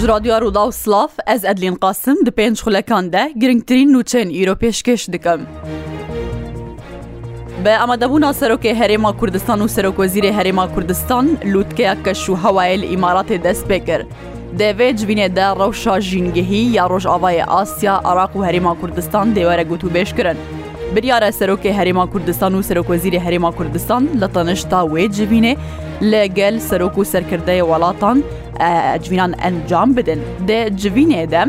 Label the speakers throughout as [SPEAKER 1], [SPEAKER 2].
[SPEAKER 1] Ji radyoya Roda û Slav ez edlîn qasim di pênc xulekan de giringtirîn nûçeyên îro pêşkeş dikim. Bi emadebûna serokê Herêma Kurdistan û Serokozîrê Herêma Kurdistan lûtkeya keş û hewayê li îmaratê dest pê kir. Devê civînê de rewşa jîngehî ya Rojavayê Asya, Araq û Herêma Kurdistan dêwere gotûbêş kirin. بریارە سەرۆکی هەرێما کوردستان و سەرۆکۆزیری هەرێما کوردستان لە تەنشتا وێ جبینێ لەگەل سەرۆک و سەرکردەیە وڵاتان جوینان ئەنجام بدن دێ جوینێ دەم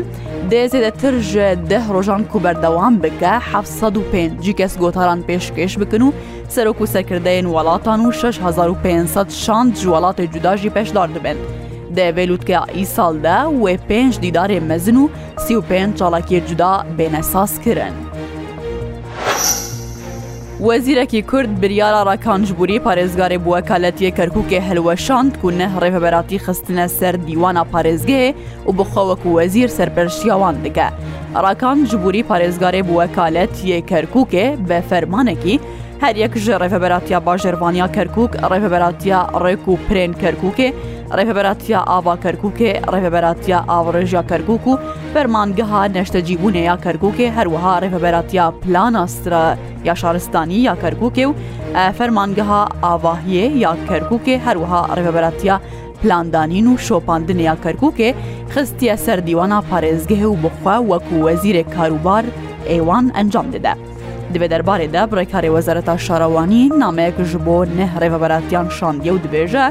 [SPEAKER 1] دێزێدەتر ژە ده ڕۆژان کو بەردەوام بکە 1950 کەس گۆتاران پێشکەش بکن و سەرۆک و سەرکردەیەن وڵاتان و 6500 شان جوڵاتی جوداژی پێشدار دەبن. دەڤێلووتکە ئیساڵدا وێ پێنج دیدارێ مەزن و سی و پێنج چاڵاکی جودا بێنەساس کرن. وەزیرەکی کورد بریارە ڕەکانجبووری پارێزگاری بووەکالەتیە کەرکووکێ هەلوەشاند و نە ڕێبەراتی خستنە سەر دیوانە پارێزگێ و بخۆوەک وەزیر سەرپەرشیاوان دکە. ڕاکان جبووری پارێزگارێ بووەکالەت یە کەرکووکێ بە فەرمانێکی، هەر یەک ژە ڕێفەبەراتیا باژێوانیا کەرکک ڕێفەبەراتیا ڕێک و پرێن کەرکووکێ ڕێپەبەراتیا ئاواکەرکووکێ ڕێپەبەراتیا ئاوڕێژیا کەرگک و فەرمانگەها نەشتەجیبوونەیە کەرگوکێ هەروەها ڕێپەبەراتیا پلاناسترە یا شارستانی یا کەرگوکێ و فەرمانگەها ئاواهیە یا کەرگوکێ هەروەها ڕێپەبەراتیا پلاندانین و شۆپاندنیا کەرگوکێ خستیە سەر دیوانە پارێزگەهێ و بخوا وەکو وەزیرێک کاروبار ئێوان ئەنجام دەدا. دەبێت دەربارێدا بڕێکاری وەزارەتا شارەوانی نامەیەک ژ بۆ نەهڕێ بەباراتیان شاندیە و دەبێژە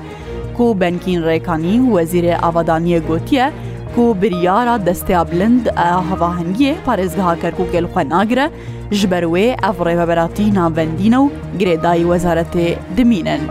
[SPEAKER 1] Kobengkîn Rêkanî wezîrê avadaniye gotiye ku biryara desteya bilind hevahengiyê parêzgeha Kerkûkel xwe nagire, ji ber wê ev rêveberatî navendîne û girêdayî wezaretê dimînin.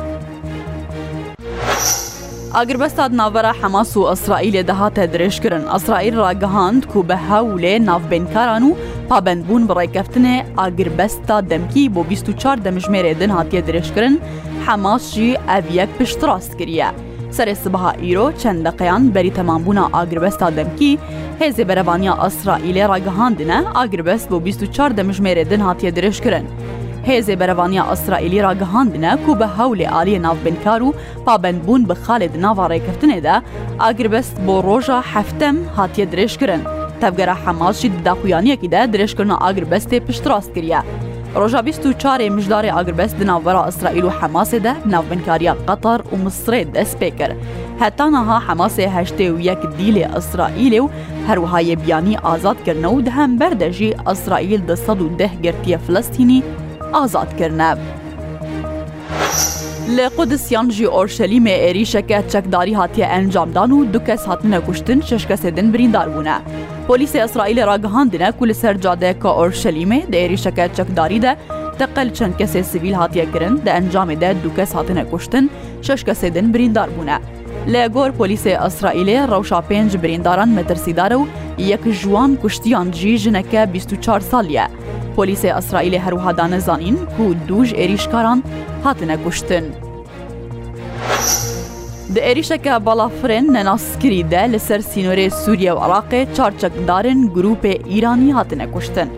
[SPEAKER 1] Agirbesta navbera Hemas û Israîlê dehate dirêjkirin Israîl ragihand ku bi hewlê navbênkaran û pabendbûn bi rêkeftinê agirbesta demkî bo 24 demjmêrê din hatiye dirêjkirin, حەماشی ئەڤەک پشتڕاست کریە. سەرێ سبها ئیرۆ چەندەقەیان بەری تەمامبوونا ئاگربەستا دەمکی هێزی بەرەبانیا ئەسرائیلێ ڕگەهاندنە ئاگربەست بۆ 24 دەمژمێرە دن هااتە درێژکردن. هێزێ بەرەوانیا ئەسرائیلی ڕگەهاندنە و بە هەولێ عالیە ناوبنکار و پابندبوون بە خالێ ناواڕێکردنێدا ئاگربەست بۆ ڕۆژە هەفتەم هااتە درێژکردن. تەفگەرە حەماشی دداخویانیەکیدا درێژکردن ئاگربەستێ پشتڕاست کریە. ڕۆژا 24ێ مژداری ئاگربەست ناوبەرا ئیسرائیل و حەماسێدا ناوبنکاریە قەتار و مسرێ دەست پێکرد. هەتانەها حەماسێ هەشتێ و یەک دیلێ ئەسرائیلێ و هەروهایە بیانی ئازادکردنە و دەهەم بەردەژی ئەسرائیل دە ١ گرتیە فلستینی ئازادکردە. لە قودسیان ژی ئۆرشەلیمێ ئێریشەکە چەکداری هاتیە ئەنجامدان و دو کەس هاتنە کوشتن شش کەسێدن بریندار بوونە. پۆلیسی ئەسرائیل ڕاگەهاندنە کو لە سەر جادەیەکە ئۆرشەلیمێ دە ئێریشەکە چەکداریدە تەقل چەند کەسێ سیویل هاتیەگرن دە ئەنجامێدا دو کەس هاتنە کوشتن شش کەسێدن بریندار بوونە. لە گۆر پۆلیسی ئەسرائیلێ ڕەوشا پێنج برینداران مەترسیدارە و یەک ژوان کوشتیان جی ژنەکە 24 سالیە. پۆلیسی ئەسرائیلی هەروهادا نەزانین و دوژ عێریشکاران هاتنە گوشتن. Di êrişeka balafirên nenasskirî de li ser sînorê Sûriye û Iraqê çarçekdarên grûpê İranî hatine kuştin.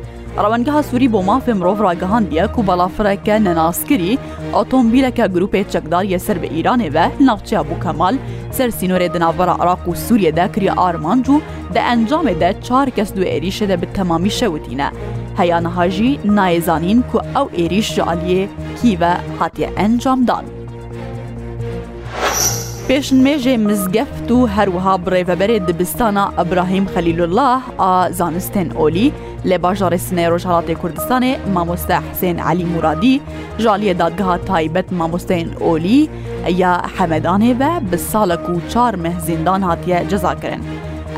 [SPEAKER 1] Rawengeha Sûrî bomafê mirov ragihandiye ku balafireke nenaskirî, otomobîleke grûpê çekdariye ser bi İranê ve navçeya bû Kemal, ser sînorê di navbera Iraq û Sûriye de kiriye armanc û di encamê de çar kes du êrîşê de bi temamî şewitîne. هەیانەها ژی نایزانین کو ئەو عێریش ژالیێ کیڤە هاتیە ئەنجامدان. پێشنمێژێ مزگەفت و هەروەها بڕێڤەبەرێ دبستانە ئەبراهیم خەلیلله ئا زانستێن ئۆلی لە باژارە سنەی ڕۆژهڵاتی کوردستانێ مامۆستا حسێن علی مورادی ژالیە دادگەها تایبەت مامۆستین ئۆلی یا حەمەدانێ بە بە ساڵک و چار مەهزیندان هاتیە جەزاکردن.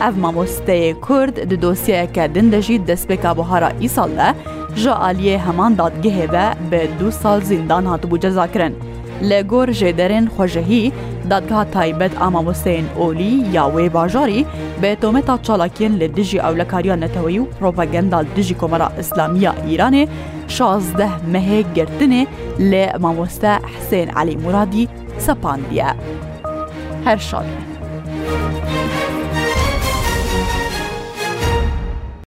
[SPEAKER 1] ev mamosteyê Kurd di dosyeyeke din de jî destpêka buhara îsal de ji aliyê heman dadgehê ve bi du sal zindan hatibû cezakirin. Lê gor jêderên xwejehî dadgeha taybet a mamosteyên olî ya wê bajarî bê tometa çalakiyên li dijî ewlekariya netewî û propagenda dijî Komera İslamiya İranê şazdeh mehê girtinê lê mamoste Hsên Elî Muradî sepandiye. Her şadir.